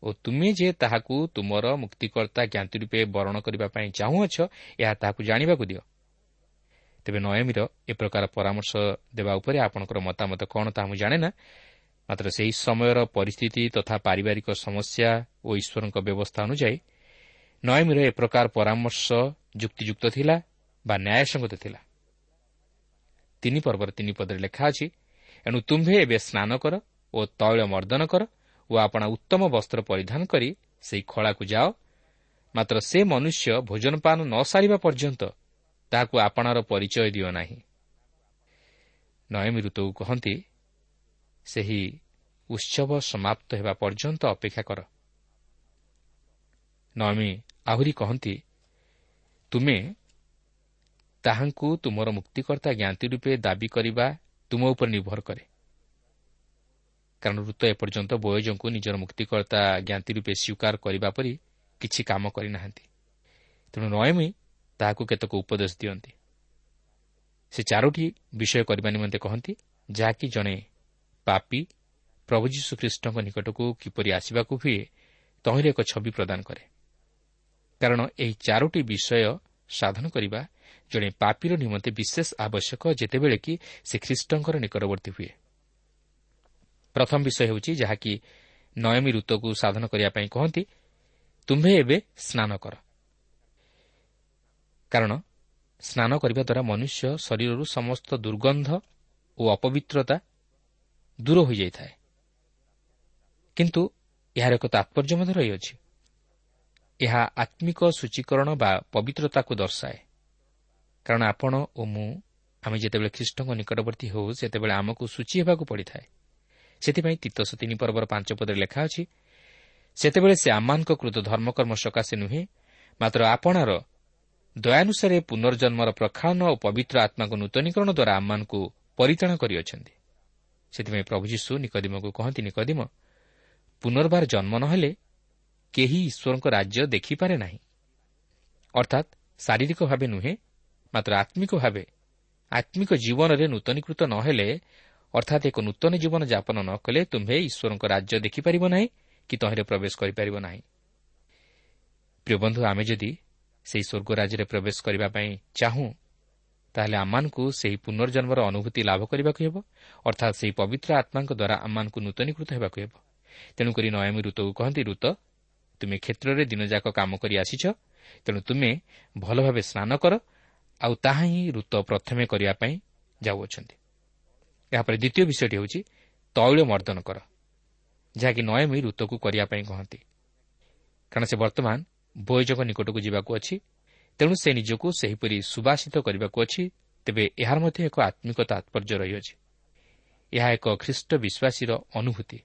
ଓ ତୁମେ ଯେ ତାହାକୁ ତୁମର ମୁକ୍ତିକର୍ତ୍ତା ଜ୍ଞାତି ରୂପେ ବରଣ କରିବା ପାଇଁ ଚାହୁଁଅଛ ଏହା ତାହାକୁ ଜାଣିବାକୁ ଦିଅ। ତେବେ ନୟମୀର ଏ ପ୍ରକାର ପରାମର୍ଶ ଦେବା ଉପରେ ଆପଣଙ୍କର ମତାମତ କ'ଣ ତାହା ମୁଁ ଜାଣେ ନା। ମାତ୍ର ସେହି ସମୟର ପରିସ୍ଥିତି ତଥା ପାରିବାରିକ ସମସ୍ୟା ଓ ଈଶ୍ୱରଙ୍କ ବ୍ୟବସ୍ଥା ଅନୁଯାୟୀ ନୟମୀର ଏ ପ୍ରକାର ପରାମର୍ଶ ଯୁକ୍ତିଯୁକ୍ତ ଥିଲା ବା ନ୍ୟାୟସଙ୍ଗତ ଥିଲା। ତିନି ପର୍ବର ତିନି ପଦରେ ଲେଖା ଅଛି ଏଣୁ ତୁମ୍ଭେ ଏବେ ସ୍ନାନ କର ଓ ତୈଳ ମର୍ଦ୍ଦନ କର ଓ ଆପଣା ଉତ୍ତମ ବସ୍ତ୍ର ପରିଧାନ କରି ସେହି ଖଳାକୁ ଯାଅ। ମାତ୍ର ସେ ମନୁଷ୍ୟ ଭୋଜନପାନ ନ ସାରିବା ପର୍ଯ୍ୟନ୍ତ ତାହାକୁ ଆପଣାର ପରିଚୟ ଦିଅ ନାହିଁ। ନୟମୀ ଋତୁକୁ କହନ୍ତି ସେହି ଉତ୍ସବ ସମାପ୍ତ ହେବା ପର୍ଯ୍ୟନ୍ତ ଅପେକ୍ଷା କର ନୟମୀ ଆହୁରି କହନ୍ତି ତୁମେ ତାହାଙ୍କୁ ତୁମର ମୁକ୍ତିକର୍ତ୍ତା ଜ୍ଞାତି ରୂପେ ଦାବି କରିବା ତୁମ ଉପରେ ନିର୍ଭର କରେ। କାରଣ ଋତ ଏପର୍ଯ୍ୟନ୍ତ ବୟୋଜଙ୍କୁ ନିଜର ମୁକ୍ତିକର୍ତ୍ତା ଜ୍ଞାତି ରୂପେ ସ୍ୱୀକାର କରିବା ପରି କିଛି କାମ କରିନାହାନ୍ତି। ତେଣୁ ନୟମୀ ତାହାକୁ କେତେକ ଉପଦେଶ ଦିଅନ୍ତି। ସେ ଚାରୋଟି ବିଷୟ କରିବା ନିମନ୍ତେ କହନ୍ତି ଯାହାକି ଜଣେ ପାପି ପ୍ରଭୁ ଯୀଶୁଖ୍ରୀଷ୍ଟଙ୍କ ନିକଟକୁ କିପରି ଆସିବାକୁ ହୁଏ ତହିଁରେ ଏକ ଛବି ପ୍ରଦାନ କରେ। କାରଣ ଏହି ଚାରୋଟି ବିଷୟ ସାଧନ କରିବା ଜଣେ ପାପିର ନିମନ୍ତେ ବିଶେଷ ଆବଶ୍ୟକ ଯେତେବେଳେ କି ସେ ଖ୍ରୀଷ୍ଟଙ୍କର ନିକଟବର୍ତ୍ତୀ ହୁଏ। ପ୍ରଥମ ବିଷୟ ହେଉଛି ଯାହାକି ନୟମୀ ଋତୁକୁ ସାଧନ କରିବା ପାଇଁ କହନ୍ତି ତୁମ୍ଭେ ଏବେ ସ୍ନାନ କର। କାରଣ ସ୍ନାନ କରିବା ଦ୍ୱାରା ମନୁଷ୍ୟ ଶରୀରରୁ ସମସ୍ତ ଦୁର୍ଗନ୍ଧ ଓ ଅପବିତ୍ରତା ଦୂର ହୋଇଯାଇଥାଏ। କିନ୍ତୁ ଏହାର ଏକ ତାତ୍ପର୍ଯ୍ୟ ମଧ୍ୟ ରହିଅଛି। ଏହା ଆତ୍ମିକ ସୂଚୀକରଣ ବା ପବିତ୍ରତାକୁ ଦର୍ଶାଏ। କାରଣ ଆପଣ ଓ ମୁଁ ଆମେ ଯେତେବେଳେ ଖ୍ରୀଷ୍ଟଙ୍କ ନିକଟବର୍ତ୍ତୀ ହେଉ ସେତେବେଳେ ଆମକୁ ସୂଚୀ ହେବାକୁ ପଡ଼ିଥାଏ। ସେଥିପାଇଁ ତିତୋଷ ତିନି ପର୍ବର ପାଞ୍ଚ ପଦରେ ଲେଖା ଅଛି ସେତେବେଳେ ସେ ଆମମାନଙ୍କ କୃତ ଧର୍ମକର୍ମ ସକାଶେ ନୁହେଁ ମାତ୍ର ଆପଣାର ଦୟାନୁସାରେ ପୁନର୍ଜନ୍ମର ପ୍ରକ୍ଷାଳନ ଓ ପବିତ୍ର ଆତ୍ମାଙ୍କ ନୂତନୀକରଣ ଦ୍ୱାରା ଆମମାନଙ୍କୁ ପରିତାଣ କରିଅଛନ୍ତି। ସେଥିପାଇଁ ପ୍ରଭୁ ଯୀଶୁ ନିକଦିମକୁ କହନ୍ତି ନିକଦିମ ପୁନର୍ବାର ଜନ୍ମ ନ ହେଲେ କେହି ଈଶ୍ୱରଙ୍କ ରାଜ୍ୟ ଦେଖିପାରେ ନାହିଁ। ଅର୍ଥାତ୍ ଶାରୀରିକ ଭାବେ ନୁହେଁ ମାତ୍ର ଆତ୍ମିକ ଭାବେ ଆତ୍ମିକ ଜୀବନରେ ନୂତନୀକୃତ ନ ହେଲେ ଅର୍ଥାତ୍ ଏକ ନୂତନ ଜୀବନ ଯାପନ ନ କଲେ ତୁମ୍ଭେ ଈଶ୍ୱରଙ୍କ ରାଜ୍ୟ ଦେଖିପାରିବ ନାହିଁ କି ତହିଁରେ ପ୍ରବେଶ କରିପାରିବ ନାହିଁ ପ୍ରିୟ ବନ୍ଧୁ ଆମେ ଯଦି ସେହି ସ୍ୱର୍ଗ ରାଜ୍ୟରେ ପ୍ରବେଶ କରିବା ପାଇଁ ଚାହୁଁ ତାହେଲେ ଆମମାନଙ୍କୁ ସେହି ପୁନର୍ଜନ୍ମର ଅନୁଭୂତି ଲାଭ କରିବାକୁ ହେବ ଅର୍ଥାତ୍ ସେହି ପବିତ୍ର ଆତ୍ମାଙ୍କ ଦ୍ୱାରା ଆମମାନଙ୍କୁ ନୂତନୀକୃତ ହେବାକୁ ହେବ। ତେଣୁକରି ନୟମୀ ଋତୁକୁ କହନ୍ତି ଋତ ତୁମେ କ୍ଷେତ୍ରରେ ଦିନଯାକ କାମ କରି ଆସିଛ ତେଣୁ ତୁମେ ଭଲ ଭାବେ ସ୍ନାନ କର ଆଉ ତାହା ହିଁ ଋତ ପ୍ରଥମେ କରିବା ପାଇଁ ଯାଉଅଛନ୍ତି। ଏହାପରେ ଦ୍ୱିତୀୟ ବିଷୟଟି ହେଉଛି ତୈଳ ମର୍ଦ୍ଦନ କର ଯାହାକି ନୟମୀ ଋତୁକୁ କରିବା ପାଇଁ କହନ୍ତି। କାରଣ ସେ ବର୍ତ୍ତମାନ ବୟୋଜକ ନିକଟକୁ ଯିବାକୁ ଅଛି ତେଣୁ ସେ ନିଜକୁ ସେହିପରି ସୁବାସିତ କରିବାକୁ ଅଛି ତେବେ ଏହାର ମଧ୍ୟ ଏକ ଆତ୍ମିକ ତାତ୍ପର୍ଯ୍ୟ ରହିଅଛି। ଏହା ଏକ ଖ୍ରୀଷ୍ଟ ବିଶ୍ୱାସୀର ଅନୁଭୂତି।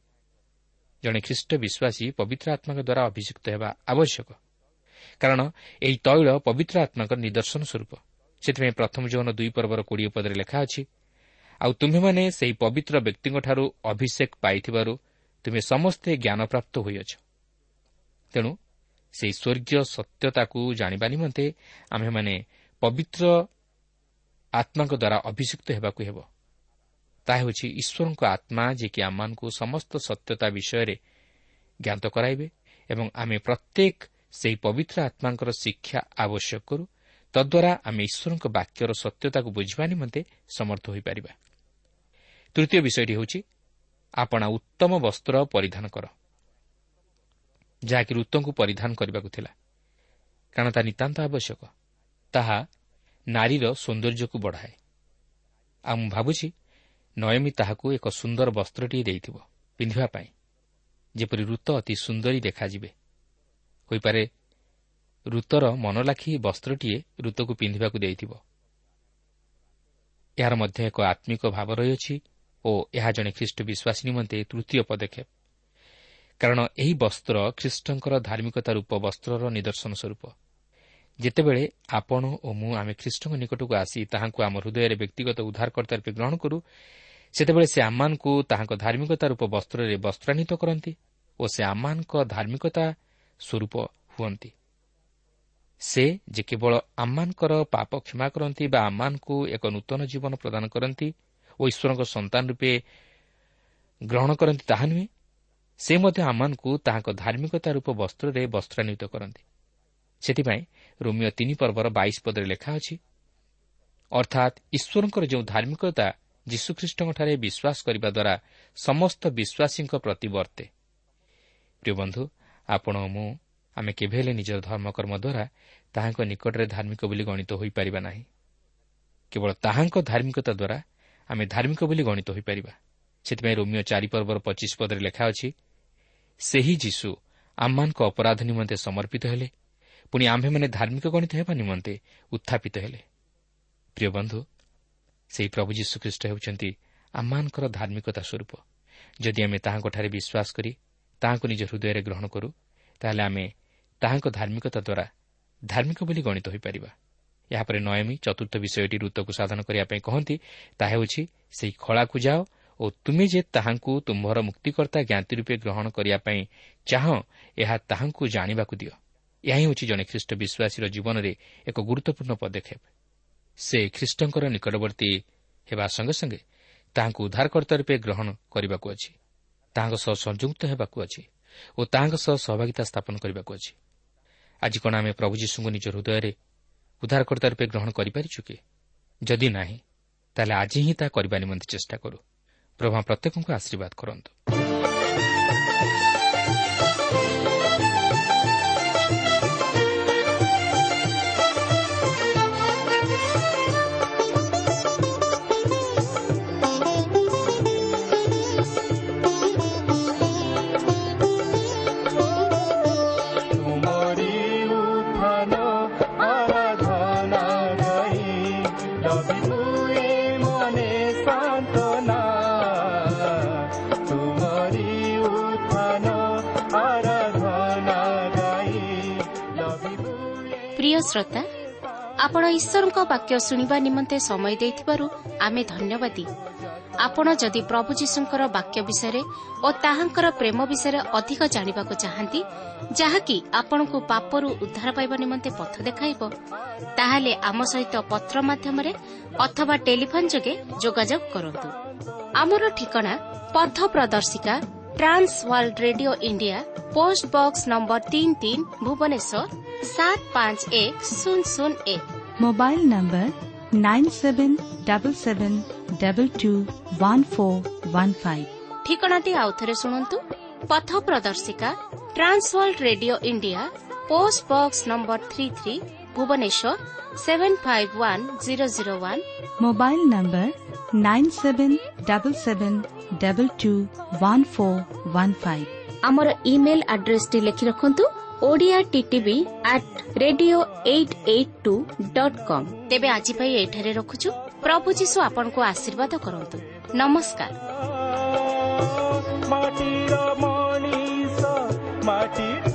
ଜଣେ ଖ୍ରୀଷ୍ଟ ବିଶ୍ୱାସୀ ପବିତ୍ର ଆତ୍ମାଙ୍କ ଦ୍ୱାରା ଅଭିଯୁକ୍ତ ହେବା ଆବଶ୍ୟକ। କାରଣ ଏହି ତୈଳ ପବିତ୍ର ଆତ୍ମାଙ୍କର ନିଦର୍ଶନ ସ୍ୱରୂପ। ସେଥିପାଇଁ ପ୍ରଥମ ଯୌନ ଦୁଇ ପର୍ବର କୋଡ଼ିଏ ପଦରେ ଲେଖା ଅଛି ଆଉ ତୁମ୍ଭେମାନେ ସେହି ପବିତ୍ର ବ୍ୟକ୍ତିଙ୍କଠାରୁ ଅଭିଷେକ ପାଇଥିବାରୁ ତୁମେ ସମସ୍ତେ ଜ୍ଞାନପ୍ରାପ୍ତ ହୋଇଅଛ। ତେଣୁ ସେହି ସ୍ୱର୍ଗୀୟ ସତ୍ୟତାକୁ ଜାଣିବା ନିମନ୍ତେ ଆମ୍ଭେମାନେ ପବିତ୍ର ଆତ୍ମାଙ୍କ ଦ୍ୱାରା ଅଭିଯୁକ୍ତ ହେବାକୁ ହେବ। ତାହା ହେଉଛି ଈଶ୍ୱରଙ୍କ ଆତ୍ମା ଯିଏକି ଆମମାନଙ୍କୁ ସମସ୍ତ ସତ୍ୟତା ବିଷୟରେ ଜ୍ଞାତ କରାଇବେ ଏବଂ ଆମେ ପ୍ରତ୍ୟେକ ସେହି ପବିତ୍ର ଆତ୍ମାଙ୍କର ଶିକ୍ଷା ଆବଶ୍ୟକ କରୁ ତଦ୍ୱାରା ଆମେ ଈଶ୍ୱରଙ୍କ ବାକ୍ୟର ସତ୍ୟତାକୁ ବୁଝିବା ନିମନ୍ତେ ସମର୍ଥ ହୋଇପାରିବା। ତୃତୀୟ ବିଷୟଟି ହେଉଛି ଆପଣା ଉତ୍ତମ ବସ୍ତ୍ର ପରିଧାନ କର। ଯାହାକି ଋତୁଙ୍କୁ ପରିଧାନ କରିବାକୁ ଥିଲା କାରଣ ତାହା ନିତାନ୍ତ ଆବଶ୍ୟକ। ତାହା ନାରୀର ସୌନ୍ଦର୍ଯ୍ୟକୁ ବଢ଼ାଏ। ଆଉ ମୁଁ ଭାବୁଛି ନୟମୀ ତାହାକୁ ଏକ ସୁନ୍ଦର ବସ୍ତ୍ରଟିଏ ଦେଇଥିବ ପିନ୍ଧିବା ପାଇଁ ଯେପରି ଋତ ଅତି ସୁନ୍ଦରୀ ଦେଖାଯିବେ। ହୋଇପାରେ ଋତର ମନଲାଖି ବସ୍ତ୍ରଟିଏ ଋତୁକୁ ପିନ୍ଧିବାକୁ ଦେଇଥିବ। ଏହାର ମଧ୍ୟ ଏକ ଆତ୍ମିକ ଭାବ ରହିଅଛି ଓ ଏହା ଜଣେ ଖ୍ରୀଷ୍ଟ ବିଶ୍ୱାସୀ ନିମନ୍ତେ ତୃତୀୟ ପଦକ୍ଷେପ। କାରଣ ଏହି ବସ୍ତ୍ର ଖ୍ରୀଷ୍ଟଙ୍କର ଧାର୍ମିକତା ରୂପ ବସ୍ତ୍ରର ନିଦର୍ଶନ ସ୍ୱରୂପ। ଯେତେବେଳେ ଆପଣ ଓ ମୁଁ ଆମେ ଖ୍ରୀଷ୍ଟଙ୍କ ନିକଟକୁ ଆସି ତାହାଙ୍କୁ ଆମ ହୃଦୟରେ ବ୍ୟକ୍ତିଗତ ଉଦ୍ଧାରକର୍ତ୍ତା ରୂପେ ଗ୍ରହଣ କରୁ ସେତେବେଳେ ସେ ଆମମାନଙ୍କୁ ତାହାଙ୍କ ଧାର୍ମିକତା ରୂପ ବସ୍ତ୍ରରେ ବସ୍ତ୍ରାନ୍ୱିତ କରନ୍ତି ଓ ସେ ଆମମାନଙ୍କ ଧାର୍ମିକତା ସ୍ୱରୂପ ହୁଅନ୍ତି। ସେ ଯେ କେବଳ ଆମମାନଙ୍କର ପାପ କ୍ଷମା କରନ୍ତି ବା ଆମମାନଙ୍କୁ ଏକ ନୂତନ ଜୀବନ ପ୍ରଦାନ କରନ୍ତି ଓ ଈଶ୍ୱରଙ୍କ ସନ୍ତାନ ରୂପେ ଗ୍ରହଣ କରନ୍ତି ତାହା ନୁହେଁ। ସେ ମଧ୍ୟ ଆମମାନଙ୍କୁ ତାହାଙ୍କ ଧାର୍ମିକତା ରୂପ ବସ୍ତ୍ରରେ ବସ୍ତ୍ରାନ୍ୱିତ କରନ୍ତି। ସେଥିପାଇଁ ରୋମିଓ ତିନି ପର୍ବର ବାଇଶ ପଦରେ ଲେଖା ଅଛି ଅର୍ଥାତ୍ ଈଶ୍ୱରଙ୍କର ଯେଉଁ ଧାର୍ମିକତା ଯୀଶୁଖ୍ରୀଷ୍ଟଙ୍କଠାରେ ବିଶ୍ୱାସ କରିବା ଦ୍ୱାରା ସମସ୍ତ ବିଶ୍ୱାସୀଙ୍କ ପ୍ରତି ବର୍ତ୍ତେ। ପ୍ରିୟ ବନ୍ଧୁ ଆପଣ ମୁଁ ଆମେ କେବେ ହେଲେ ନିଜର ଧର୍ମକର୍ମ ଦ୍ୱାରା ତାହାଙ୍କ ନିକଟରେ ଧାର୍ମିକ ବୋଲି ଗଣିତ ହୋଇପାରିବା ନାହିଁ। କେବଳ ତାହାଙ୍କ ଧାର୍ମିକତା ଦ୍ୱାରା ଆମେ ଧାର୍ମିକ ବୋଲି ଗଣିତ ହୋଇପାରିବା। ସେଥିପାଇଁ ରୋମିଓ ଚାରିପର୍ବର ପଚିଶ ପଦରେ ଲେଖା ଅଛି ସେହି ଯୀଶୁ ଆମମାନଙ୍କ ଅପରାଧ ନିମନ୍ତେ ସମର୍ପିତ ହେଲେ ପୁଣି ଆମ୍ଭେମାନେ ଧାର୍ମିକ ଗଣିତ ହେବା ନିମନ୍ତେ ଉତ୍ଥାପିତ ହେଲେ। ପ୍ରିୟ ବନ୍ଧୁ ସେହି ପ୍ରଭୁ ଯୀଶୁଖ୍ରୀଷ୍ଟ ହେଉଛନ୍ତି ଆମମାନଙ୍କର ଧାର୍ମିକତା ସ୍ୱରୂପ। ଯଦି ଆମେ ତାହାଙ୍କଠାରେ ବିଶ୍ୱାସ କରି ତାହାଙ୍କୁ ନିଜ ହୃଦୟରେ ଗ୍ରହଣ କରୁ ତାହେଲେ ଆମେ ତାହାଙ୍କ ଧାର୍ମିକତା ଦ୍ୱାରା ଧାର୍ମିକ ବୋଲି ଗଣିତ ହୋଇପାରିବା। ଏହାପରେ ନୟମୀ ଚତୁର୍ଥ ବିଷୟଟି ଋତୁକୁ ସାଧନ କରିବା ପାଇଁ କହନ୍ତି ତାହା ହେଉଛି ସେହି ଖଳାକୁ ଯାଅ ଓ ତୁମେ ଯେ ତାହାଙ୍କୁ ତୁମ୍ଭର ମୁକ୍ତିକର୍ତ୍ତା ଜ୍ଞାତି ରୂପେ ଗ୍ରହଣ କରିବା ପାଇଁ ଚାହଁ ଏହା ତାହାଙ୍କୁ ଜାଣିବାକୁ ଦିଅ। ଏହା ହିଁ ହେଉଛି ଜଣେ ଖ୍ରୀଷ୍ଟ ବିଶ୍ୱାସୀର ଜୀବନରେ ଏକ ଗୁରୁତ୍ୱପୂର୍ଣ୍ଣ ପଦକ୍ଷେପ। ସେ ଖ୍ରୀଷ୍ଟଙ୍କର ନିକଟବର୍ତ୍ତୀ ହେବା ସଙ୍ଗେ ସଙ୍ଗେ ତାହାଙ୍କୁ ଉଦ୍ଧାରକର୍ତ୍ତା ରୂପେ ଗ୍ରହଣ କରିବାକୁ ଅଛି ତାହାଙ୍କ ସହ ସଂଯୁକ୍ତ ହେବାକୁ ଅଛି ଓ ତାହାଙ୍କ ସହ ସହଭାଗିତା ସ୍ଥାପନ କରିବାକୁ ଅଛି। ଆଜି କ'ଣ ଆମେ ପ୍ରଭୁ ଯୀଶୁଙ୍କୁ ନିଜ ହୃଦୟରେ ଉଦ୍ଧାରକର୍ତ୍ତା ରୂପେ ଗ୍ରହଣ କରିପାରିଛୁ କି ଯଦି ନାହିଁ ତାହେଲେ ଆଜି ହିଁ ତାହା କରିବା ନିମନ୍ତେ ଚେଷ୍ଟା କରୁ ପ୍ରଭା ପ୍ରତ୍ୟେକଙ୍କୁ ଆଶୀର୍ବାଦ କରନ୍ତୁ। ଶ୍ରୋତା ଆପଣ ଈଶ୍ୱରଙ୍କ ବାକ୍ୟ ଶୁଣିବା ନିମନ୍ତେ ସମୟ ଦେଇଥିବାରୁ ଆମେ ଧନ୍ୟବାଦୀ। ଆପଣ ଯଦି ପ୍ରଭୁ ଯୀଶୁଙ୍କର ବାକ୍ୟ ବିଷୟରେ ଓ ତାହାଙ୍କର ପ୍ରେମ ବିଷୟରେ ଅଧିକ ଜାଣିବାକୁ ଚାହାନ୍ତି ଯାହାକି ଆପଣଙ୍କୁ ପାପରୁ ଉଦ୍ଧାର ପାଇବା ନିମନ୍ତେ ପଥ ଦେଖାଇବ ତାହେଲେ ଆମ ସହିତ ପତ୍ର ମାଧ୍ୟମରେ ଅଥବା ଟେଲିଫୋନ୍ ଯୋଗେ ଯୋଗାଯୋଗ କରନ୍ତୁ। Trans World Radio India post box number ତିନି ତିନି ଭୁବନେଶ୍ୱର ସାତ ପାଞ୍ଚ ଏକ ଶୂନ ଶୂନ ଏକ mobile number nine seven double seven double two one four one five ଠିକଣାଟି ଆଉଥରେ ଶୁଣନ୍ତୁ। ପଥ ପ୍ରଦର୍ଶିକା Trans World radio India post box number three three Bhubaneswar seven five one zero zero one mobile number nine seven double seven double two one four one five ଆମର email ଆଡ୍ରେସ୍ଟି ଲେଖି ରଖନ୍ତୁ Odia TTV at radio eight eight two dot com ତେବେ ଆଜି ପାଇଁ ଏଠାରେ ରଖୁଛୁ। ପ୍ରଭୁ ଯୀଶୁ ଆପଣଙ୍କୁ ଆଶୀର୍ବାଦ କରନ୍ତୁ। ନମସ୍କାର। ମାଟିର ମଣିଷ ମାଟି